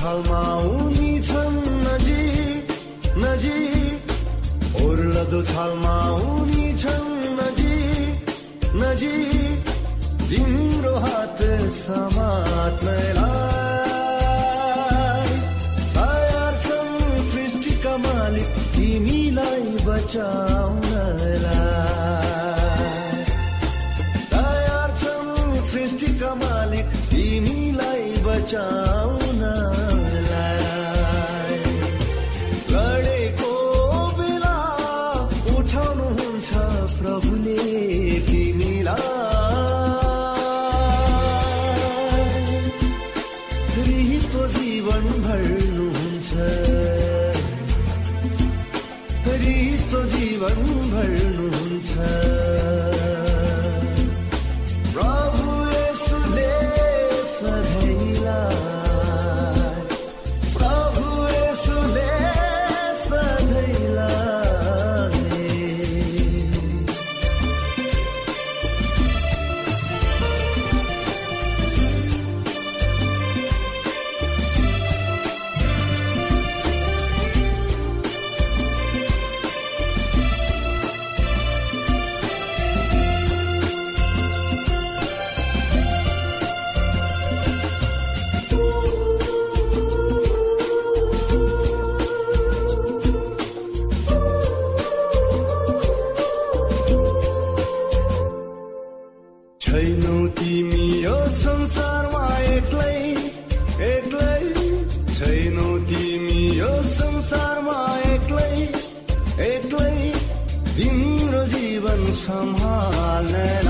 ठाउँमा उनी छन् नजी नजी। ओर्लदो छालमा उनी छन् नजी नजी। तिम्रो हात समात्मैलाई तयार छन् सृष्टिका मालिक तिमीलाई बचाउनलाई तयार छन् सृष्टिका मालिक तिमीलाई बचाउ प्रभु मुक्ति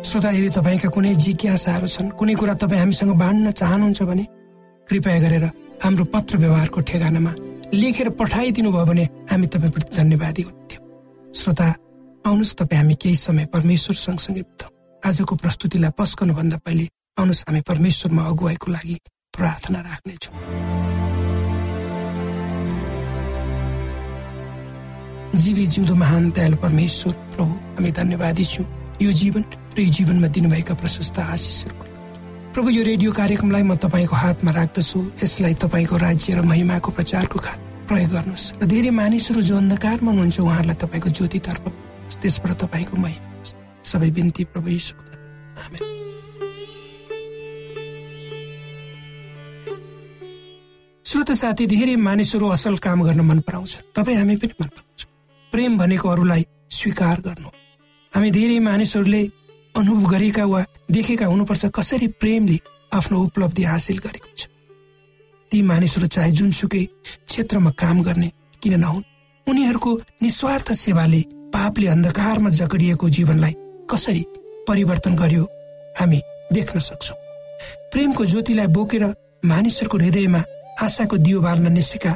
श्रोता यदि तपाईँका कुनै जिज्ञासाहरू छन् कुनै कुरा तपाईँ हामीसँग बाँड्न चाहनुहुन्छ भने कृपया गरेर हाम्रो पत्र व्यवहारको ठेगानामा लेखेर पठाइदिनु भयो भने हामी तपाईँप्रति धन्यवादी हुन्थ्यौँ। श्रोता आउनुहोस् तपाईँ हामी केही समय परमेश्वर सँगसँगै बिताउँ आजको प्रस्तुतिलाई पस्कनुभन्दा पहिले आउनुहोस् हामी परमेश्वरमा अगुवाईको लागि प्रार्थना राख्नेछौँ। जीवी जिउँदो महान दयालु परमेश्वर प्रभु हामी धन्यवादी छौँ। यो जीवन र यो जीवनमा दिनुभएका प्रशस्त आशिषहरूको। प्रभु यो रेडियो कार्यक्रमलाई म तपाईँको हातमा राख्दछु। यसलाई तपाईँको राज्य र महिमाको प्रचारको खात प्रयोग गर्नुहोस्। र धेरै मानिसहरू जो अन्धकारमा हुनुहुन्छ उहाँहरूलाई तपाईँको ज्योतितर्फ त्यसबाट तपाईँको महिमा सबै बिन्ती प्रभु श्रोत साथी धेरै मानिसहरू असल काम गर्न मन पराउँछ तपाईँ हामी पनि मन पराउँछौँ। प्रेम भनेको अरूलाई स्वीकार गर्नु। हामी धेरै मानिसहरूले अनुभव गरेका वा देखेका हुनुपर्छ कसरी प्रेमले आफ्नो उपलब्धि हासिल गरेको छ। ती मानिसहरू चाहे जुनसुकै क्षेत्रमा काम गर्ने किन नहुन् उनीहरूको निस्वार्थ सेवाले पापले अन्धकारमा जकडिएको जीवनलाई कसरी परिवर्तन गर्यो हामी देख्न सक्छौ। प्रेमको ज्योतिलाई बोकेर मानिसहरूको हृदयमा आशाको दियो बाल्न निसेका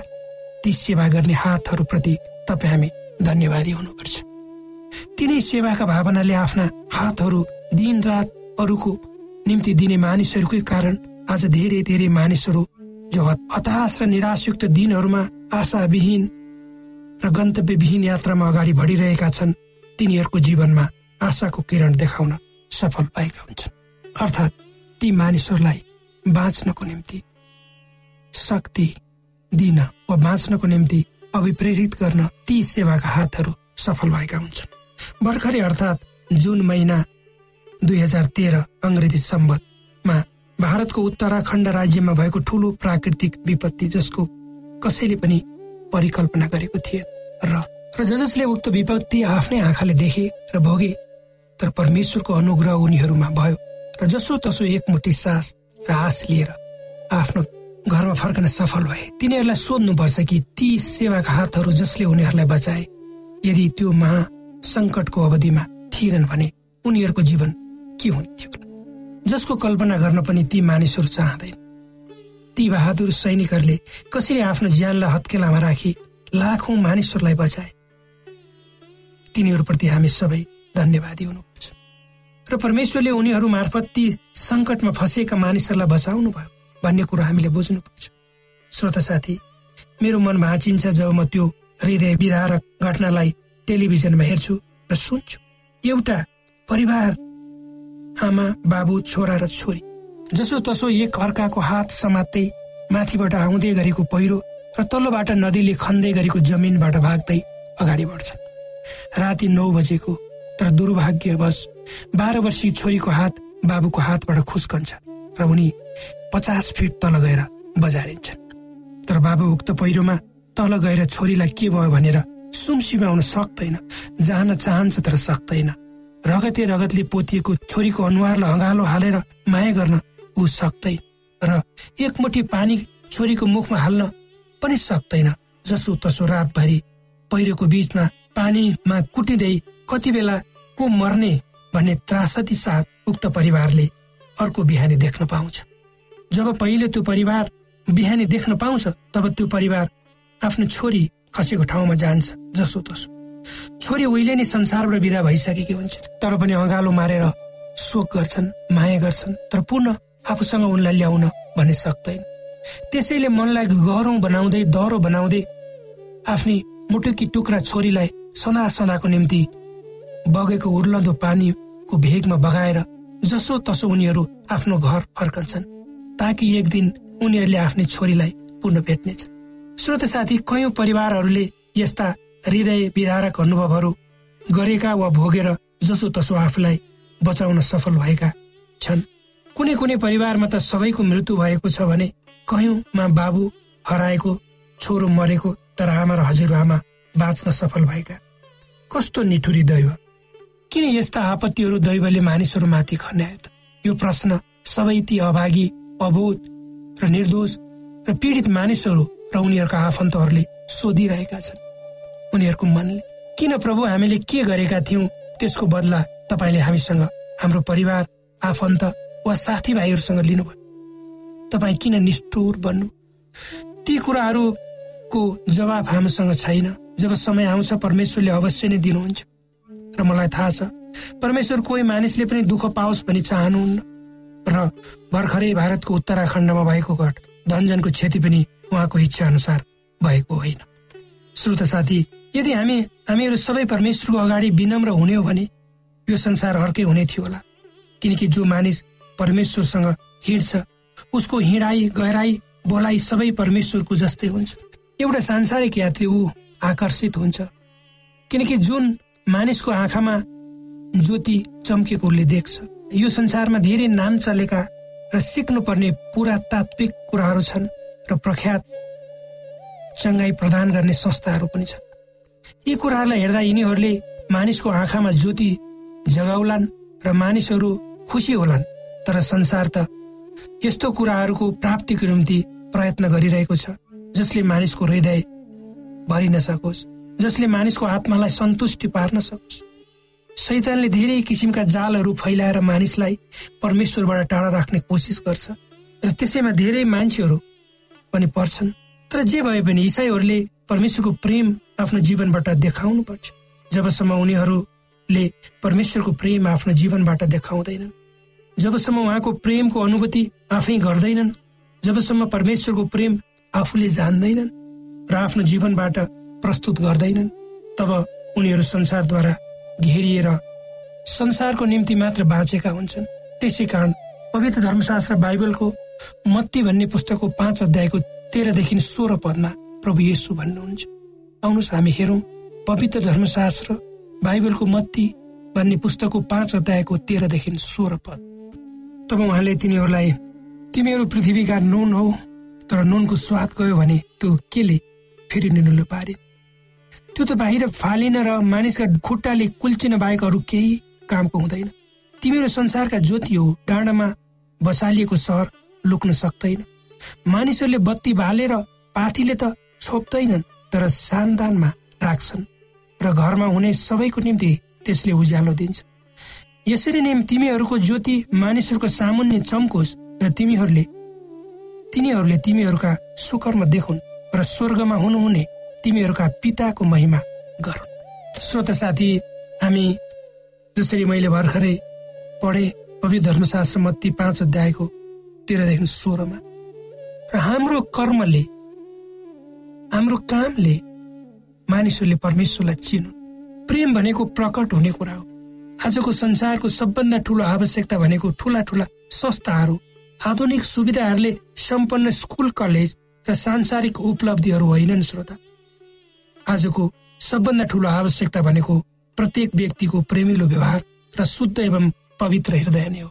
ती सेवा गर्ने हातहरूप्रति तपाईँ हामी धन्यवादी हुनुपर्छ। तिनै सेवाका भावनाले आफ्ना हातहरू दिन रात अरूको निम्ति दिने मानिसहरूकै कारण आज धेरै धेरै मानिसहरू जो हताश र निराशयुक्त दिनहरूमा आशाविहीन र गन्तव्यविहीन यात्रामा अगाडि बढिरहेका छन्। तिनीहरूको जीवनमा आशाको किरण देखाउन सफल भएका हुन्छन्। अर्थात् ती मानिसहरूलाई बाँच्नको निम्ति शक्ति दिन वा बाँच्नको निम्ति अभिप्रेरित गर्न ती सेवाका हातहरू सफल भएका हुन्छन्। भर्खरै अर्थात् जुन महिना दुई हजार तेह्र अङ्ग्रेजी सम्बन्धमा भारतको उत्तराखण्ड राज्यमा भएको ठूलो प्राकृतिक विपत्ति जसको कसैले पनि परिकल्पना गरेको थिए। र र जसले उक्त विपत्ति आफ्नै आँखाले देखे र भोगे तर परमेश्वरको अनुग्रह उनीहरूमा भयो। र जसो तसो एकमुठी सास र आश लिएर आफ्नो घरमा फर्कन सफल भए। तिनीहरूलाई सोध्नुपर्छ कि ती सेवाका हातहरू जसले उनीहरूलाई बचाए यदि त्यो महा सङ्कटको अवधिमा थिएनन् भने उनीहरूको जीवन के हुने थियो जसको कल्पना गर्न पनि ती मानिसहरू चाहँदैन ती बहादुर सैनिकहरूले कसरी आफ्नो ज्यानलाई हत्केलामा राखी लाखौं मानिसहरूलाई बचाए। तिनीहरूप्रति हामी सबै धन्यवादी हुनुपर्छ। र परमेश्वरले उनीहरू मार्फत ती सङ्कटमा फँसेका मानिसहरूलाई बचाउनु भयो भन्ने कुरो हामीले बुझ्नुपर्छ। श्रोत साथी मेरो मन भाँचिन्छ जब म त्यो हृदय विधारक घटनालाई टेलिभिजनमा हेर्छु र सुन्छु। एउटा परिवार आमा बाबु छोरा र छोरी। जसो तसो एक अर्काको हात समात्दै माथिबाट आउँदै गरेको पहिरो र तल्लोबाट नदीले खन्दै गरेको जमिनबाट भाग्दै अगाडि बढ्छन् राति नौ बजेको तर दुर्भाग्यवश बाह्र वर्षीय छोरीको हात बाबुको हातबाट खुस्कन्छ र उनी पचास फिट तल गएर बजारिन्छन्। तर बाबु उक्त पहिरोमा तल गएर छोरीलाई के भयो भनेर सुमसिमाउन सक्दैन जान चाहन्छ तर सक्दैन रगते रगतले पोतिएको छोरीको अनुहारलाई अँगालो हालेर माया गर्न ऊ सक्दैन र एकमुठी पानी छोरीको मुखमा हाल्न पनि सक्दैन जसो तसो रातभरि पहिरोको बीचमा पानीमा कुटिँदै कति बेला को मर्ने भन्ने त्रासदी साथ उक्त परिवारले अर्को बिहानी देख्न पाउँछ। जब पहिले त्यो परिवार बिहानी देख्न पाउँछ तब त्यो परिवार आफ्नो छोरी खसेको ठाउँमा जान्छ जसो तसो। छोरी उहिले नै संसारबाट विदा भइसकेकी हुन्छ तर पनि अँगालो मारेर शोक गर्छन् माया गर्छन् तर पुनः आफूसँग उनलाई ल्याउन भन्ने सक्दैन। त्यसैले मनलाई गह्रौँ बनाउँदै दह्रो बनाउँदै आफ्नी मुटुकी टुक्रा छोरीलाई सदा सदाको निम्ति बगेको उर्लदो पानीको भेगमा बगाएर जसो तसो उनीहरू आफ्नो घर फर्कन्छन् ताकि एक दिन उनीहरूले आफ्नै छोरीलाई पुनः भेट्नेछन्। श्रोत साथी कयौं परिवारहरूले यस्ता हृदय विधारक अनुभवहरू गरेका वा भोगेर जसो तसो आफूलाई बचाउन सफल भएका छन्? कुनै कुनै परिवारमा त सबैको मृत्यु भएको छ भने कयौंमा बाबु हराएको छोरो मरेको तर आमा र हजुरआमा बाँच्न सफल भएका? कस्तो निठुरी दैव? किन यस्ता आपत्तिहरू दैवले मानिसहरूमाथि खन्यायो त? यो प्रश्न सबै ती अभागी अभूत र निर्दोष र पीडित मानिसहरू र उनीहरूका आफन्तहरूले सोधिरहेका छन्। उनीहरूको मनले किन प्रभु हामीले के गरेका थियौँ? त्यसको बदला तपाईँले हामीसँग हाम्रो परिवार आफन्त वा साथीभाइहरूसँग लिनुभयो। तपाईँ किन निष्ठुर बन्नु? ती कुराहरूको जवाब हामीसँग छैन। जब समय आउँछ परमेश्वरले अवश्य नै दिनुहुन्छ। र मलाई थाहा छ परमेश्वर कोही मानिसले पनि दुःख पाओस् भनी चाहनुहुन्न। र भर्खरै भारतको उत्तराखण्डमा भएको घट धनजनको क्षति पनि उहाँको इच्छा अनुसार भएको होइन। श्रोत साथी यदि हामी हामीहरू सबै परमेश्वरको अगाडि विनम्र हुने हो भने यो संसार अर्कै हुने थियो होला। किनकि जो मानिस परमेश्वरसँग हिँड्छ उसको हिँडाई गहराई बोलाइ सबै परमेश्वरको जस्तै हुन्छ। एउटा सांसारिक यात्री ऊ आकर्षित हुन्छ। किनकि जुन मानिसको आँखामा ज्योति चम्केको उसले देख्छ यो संसारमा धेरै नाम चलेका र सिक्नुपर्ने पुरातात्विक कुराहरू छन्। र प्रख्यात चङ्गाई प्रदान गर्ने संस्थाहरू पनि छन्। यी कुराहरूलाई हेर्दा यिनीहरूले मानिसको आँखामा ज्योति जगाउलान् र मानिसहरू खुसी होलान्। तर संसार त यस्तो कुराहरूको प्राप्तिको निम्ति प्रयत्न गरिरहेको छ जसले मानिसको हृदय भरिन सकोस् जसले मानिसको आत्मालाई सन्तुष्टि पार्न सकोस्। शैतानले धेरै किसिमका जालहरू फैलाएर मानिसलाई परमेश्वरबाट टाढा राख्ने कोसिस गर्छ र त्यसैमा धेरै मान्छेहरू पनि पर्छन्। तर जे भए पनि इसाईहरूले परमेश्वरको प्रेम आफ्नो जीवनबाट देखाउनु पर्छ जबसम्म उनीहरूले परमेश्वरको प्रेम आफ्नो जीवनबाट देखाउँदैनन्। जबसम्म उहाँको प्रेमको अनुभूति आफै गर्दैनन्। जबसम्म परमेश्वरको प्रेम आफूले जान्दैनन् र आफ्नो जीवनबाट प्रस्तुत गर्दैनन् तब उनीहरू संसारद्वारा घेरिएर संसारको निम्ति मात्र बाँचेका हुन्छन्। त्यसै कारण पवित्र धर्मशास्त्र बाइबलको मत्ती भन्ने पुस्तकको पाँच अध्यायको तेह्रदेखि सोह्र पदमा प्रभु येसु भन्नुहुन्छ। आउनुहोस् हामी हेरौँ पवित्र धर्मशास्त्र बाइबलको मत्ती भन्ने पुस्तकको पाँच अध्यायको तेह्रदेखि सोह्र पद। तब उहाँले तिनीहरूलाई तिमीहरू पृथ्वीका नुन हौ तर नुनको स्वाद गयो भने त्यो केले फेरि निनुलो पारे त्यो त बाहिर फालिन र मानिसका खुट्टाले कुल्चिन बाहेक अरू केही कामको हुँदैन। तिमीहरू संसारका ज्योति हो डाँडामा बसालिएको सहर लुक्न सक्दैन मानिसहरूले बत्ती बालेर पाथीले त छोप्दैनन् तर सानदानमा राख्छन् र घरमा हुने सबैको निम्ति त्यसले उज्यालो दिन्छ। यसरी नै तिमीहरूको ज्योति मानिसहरूको सामुन्य चम्कोस् र तिमीहरूले तिनीहरूले तिमीहरूका सुकर्म देखुन् र स्वर्गमा हुनुहुने तिमीहरूका पिताको महिमा गरून्। श्रोत साथी हामी जसरी मैले भर्खरै पढे पवित्र धर्मशास्त्र मत्ती पाँच अध्यायको तेह्रदेखि सोह्रमा र हाम्रो कर्मले हाम्रो कामले मानिसहरूले परमेश्वरलाई चिनु प्रेम भनेको प्रकट हुने कुरा हो। आजको संसारको सबभन्दा ठुलो आवश्यकता भनेको ठुला ठुला संस्थाहरू आधुनिक सुविधाहरूले सम्पन्न स्कुल कलेज र सांसारिक उपलब्धिहरू होइनन् श्रोता। आजको सबभन्दा ठुलो आवश्यकता भनेको प्रत्येक व्यक्तिको प्रेमिलो व्यवहार र शुद्ध एवं पवित्र हृदय नै हो।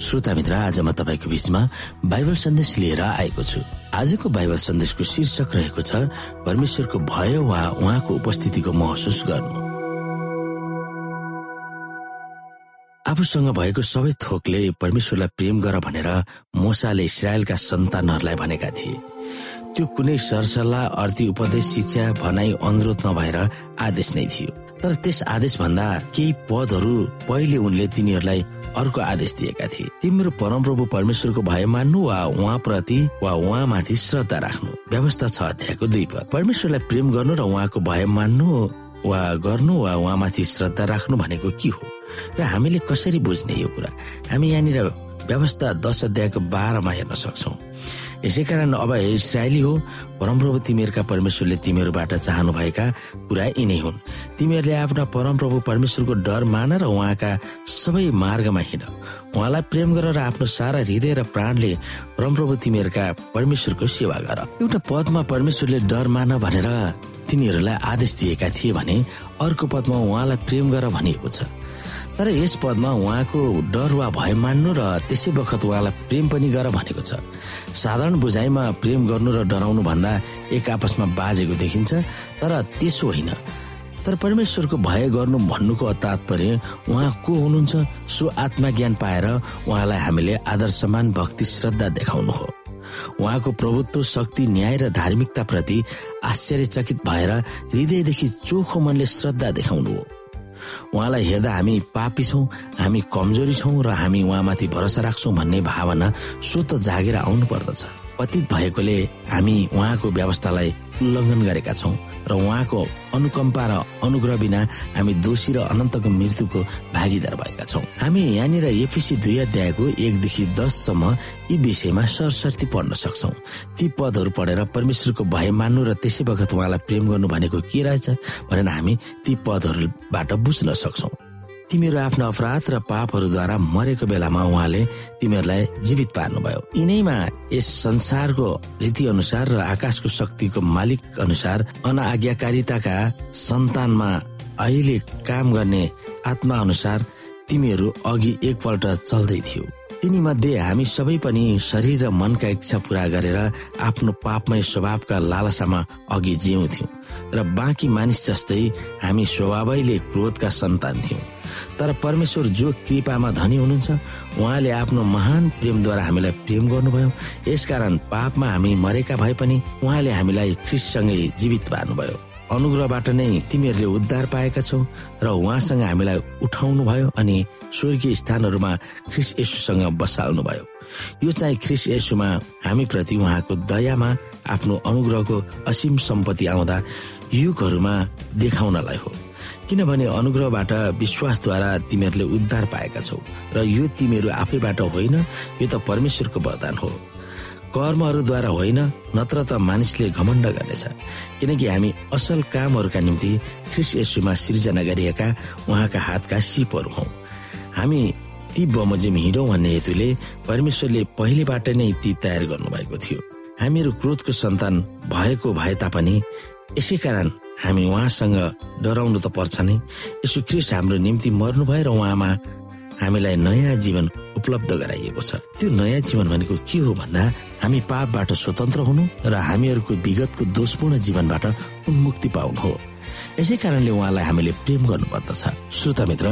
श्रोता मित्र आज म तपाईँको बिचमा बाइबल सन्देश लिएर आएको छु। आजको बाइबल सन्देशको शीर्षक रहेको छ परमेश्वरको भय वा उहाँको उपस्थितिको महसुस गर्नु। आफूसँग भएको सबै थोकले परमेश्वरलाई प्रेम गर भनेर मोसाले इसरायलका सन्तानहरूलाई भनेका थिए। त्यो कुनै सरसल्लाह अर्थी उपदेश शिक्षा भनाई अनुरोध नभएर आदेश नै थियो। तर त्यस आदेश भन्दा केही पदहरू पहिले उनले तिनीहरूलाई अर्को आदेश दिएका थिए। तिम्रो परमप्रभु परमेश्वरको भय मान्नु वा उहाँप्रति वा उहाँमाथि श्रद्धा राख्नु। व्यवस्था छ अध्यायको दुई पद। परमेश्वरलाई प्रेम गर्नु र उहाँको भय मान्नु वा गर्नु वा उहाँमाथि श्रद्धा राख्नु भनेको के हो? र हामीले कसरी बुझ्ने यो कुरा? हामी यहाँनिर व्यवस्था दश अध्यायको बाह्रमा हेर्न सक्छौँ। यसै कारण अब इसरायली हो परमप्रभु तिमीहरूका परमेश्वरले तिमीहरूबाट चाहनुभएका कुरा यिनै हुन्। तिमीहरूले आफ्ना परमप्रभु परमेश्वरको डर मान र उहाँका सबै मार्गमा हिँड। उहाँलाई प्रेम गर र आफ्नो सारा हृदय र प्राणले परमप्रभु तिमीहरूका परमेश्वरको सेवा गर। एउटा पदमा परमेश्वरले डर मान भनेर तिनीहरूलाई आदेश दिएका थिए भने अर्को पदमा उहाँलाई प्रेम गर भनिएको छ। तर यस पदमा उहाँको डर वा भय मान्नु र त्यसै बखत उहाँलाई प्रेम पनि गर भनेको छ। साधारण बुझाइमा प्रेम गर्नु र डराउनु भन्दा एक आपसमा बाजेको देखिन्छ तर त्यसो होइन। तर परमेश्वरको भय गर्नु भन्नुको तात्पर्य उहाँ को हुनुहुन्छ सो आत्मज्ञान पाएर उहाँलाई हामीले आदर समान भक्ति श्रद्धा देखाउनु हो। उहाँको प्रभुत्व शक्ति न्याय र धार्मिकता प्रति आश्चर्यचकित भएर हृदयदेखि चोखो मनले श्रद्धा देखाउनु हो। उहाँलाई हेर्दा हामी पापी छौँ हामी कमजोरी छौँ र हामी उहाँमाथि भरोसा राख्छौँ भन्ने भावना स्वत जागेर आउनु पर्दछ पतित भएकोले हामी उहाँको व्यवस्थालाई उल्लङ्घन गरेका छौँ र उहाँको अनुकम्पा र अनुग्रह बिना हामी दोषी र अनन्तको मृत्युको भागीदार भएका छौँ। हामी यहाँनिर एफिसी दुई अध्यायको एकदेखि दससम्म यी विषयमा सरसर्ती पढ्न सक्छौ। ती पदहरू पढेर परमेश्वरको भय मान्नु र त्यसै बखत उहाँलाई प्रेम गर्नु भनेको के रहेछ भनेर हामी ती पदहरूबाट बुझ्न सक्छौ। तिमीहरू आफ्नो अपराध र पापहरूद्वारा मरेको बेलामा उहाँले तिमीहरूलाई जीवित पार्नुभयो। यिनैमा यस संसारको रीति अनुसार र आकाशको शक्तिको मालिक अनुसार अनआज्ञाकारिताका सन्तानमा अहिले काम गर्ने आत्मा अनुसार तिमीहरू अघि एकपल्ट चल्दै थियो। तिनी मध्ये हामी सबै पनि शरीर र मनका इच्छा पूरा गरेर आफ्नो पापमय स्वभावका लालसामा अघि जिउँथ्यौँ र बाँकी मानिस जस्तै हामी स्वभावैले क्रोधका सन्तान थियौँ। तर परमेश्वर जो कृपामा धनी हुनुहुन्छ उहाँले आफ्नो महान प्रेमद्वारा हामीलाई प्रेम गर्नुभयो। यसकारण पापमा हामी मरेका भए पनि उहाँले हामीलाई ख्रिससँगै जीवित पार्नुभयो। अनुग्रहबाट नै तिमीहरूले उद्धार पाएका छौ र उहाँसँग हामीलाई उठाउनु भयो अनि स्वर्गीय स्थानहरूमा ख्रिस यसुसँग बसाल्नु भयो यो चाहिँ ख्रिस यसुमा हामी प्रति उहाँको दयामा आफ्नो अनुग्रहको असीम सम्पत्ति आउँदा युगहरूमा देखाउनलाई हो। किनभने अनुग्रहबाट विश्वासद्वारा तिमीहरूले उद्धार पाएका छौ र यो तिमीहरू आफैबाट होइन यो त परमेश्वरको वरदान हो। कर्महरूद्वारा होइन नत्र त मानिसले घमण्ड गर्नेछ। किनकि हामी असल कामहरूका निम्ति ख्रिस यसुमा सिर्जना गरिएका उहाँका हातका सिपहरू हौ। हामी ती बमोजिम हिँडौँ भन्ने हेतुले परमेश्वरले पहिलेबाट नै ती तयार गर्नुभएको थियो। हामीहरू क्रोधको सन्तान भएको भए तापनि यसै कारण हामी उहाँसँग डराउनु त पर्छ नै। यसो ख्रिस्ट हाम्रो निम्ति मर्नु भयो र उहाँमा हामीलाई नयाँ जीवन उपलब्ध गराइएको छ। त्यो नयाँ जीवन भनेको के हो भन्दा हामी पापबाट स्वतन्त्र हुनु र हामीहरूको विगतको दोषपूर्ण जीवनबाट उन्मुक्ति पाउनु हो। यसै कारणले उहाँलाई हामीले प्रेम गर्नुपर्दछ। श्रोता मित्र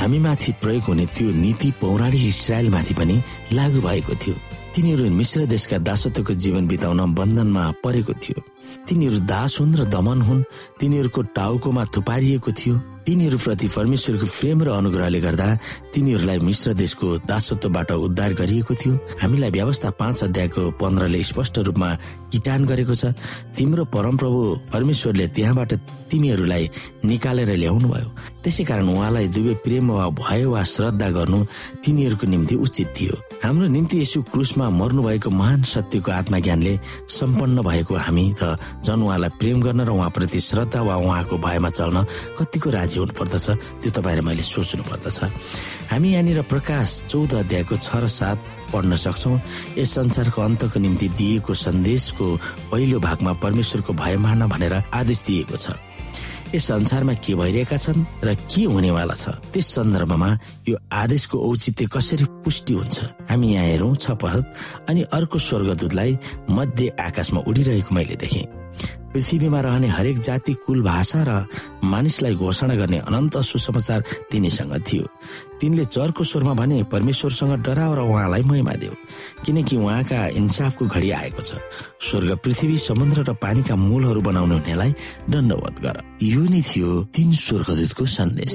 हामी माथि प्रयोग हुने त्यो नीति पौराणिक इसरायल माथि पनि लागू भएको थियो। तिनीहरू मिश्र देशका दासत्वको जीवन बिताउन बन्धनमा परेको थियो। तिनीहरू दास हुन् र दमन हुन्। तिनीहरूको टाउकोमा थुपारिएको थियो। तिनीहरूप्रति परमेश्वरको प्रेम र अनुग्रहले गर्दा तिनीहरूलाई मिश्र देशको दासत्वबाट उद्धार गरिएको थियो। हामीलाई व्यवस्था पाँच अध्यायको पन्ध्रले स्पष्ट रूपमा किटान गरेको छ। तिम्रो परमप्रभु परमेश्वरले त्यहाँबाट तिमीहरूलाई निकालेर ल्याउनु भयो त्यसै कारण उहाँलाई दुवै प्रेम वा भय वा श्रद्धा गर्नु तिनीहरूको निम्ति उचित थियो। हाम्रो निम्ति यसो क्रुसमा मर्नु भएको महान सत्यको आत्मज्ञानले सम्पन्न भएको हामी त झन् उहाँलाई प्रेम गर्न र उहाँप्रति श्रद्धा वा उहाँको भयमा चल्न कतिको राजी हुनु पर्दछ त्यो तपाईँले मैले सोच्नु पर्दछ हामी यहाँनिर प्रकाश चौध अध्यायको छ र सात पढ्न सक्छौ। यस संसारको अन्तको निम्ति दिएको सन्देशको पहिलो भागमा परमेश्वरको भय मान भनेर आदेश दिएको छ। यस संसारमा के भइरहेका छन् र के हुनेवाला छ त्यस सन्दर्भमा यो आदेशको औचित्य कसरी पुष्टि हुन्छ? हामी यहाँ हेरौँ छपहत अनि अर्को स्वर्गदूतलाई मध्य आकाशमा उडिरहेको मैले देखेँ। पृथ्वीमा रहने हरेक जाति कुल भाषा र मानिसलाई घोषणा गर्ने अनन्त सुसमाचार तिनीसँग थियो। तिनले चरको स्वरमा भने परमेश्वरसँग डराव र उहाँलाई महिमा देऊ। किनकि उहाँका इन्साफको घडी आएको छ। स्वर्ग पृथ्वी समुद्र र पानीका मूलहरू बनाउने हुनेलाई दण्डवत गर। यो नै थियो तीन स्वर्गदूतको सन्देश।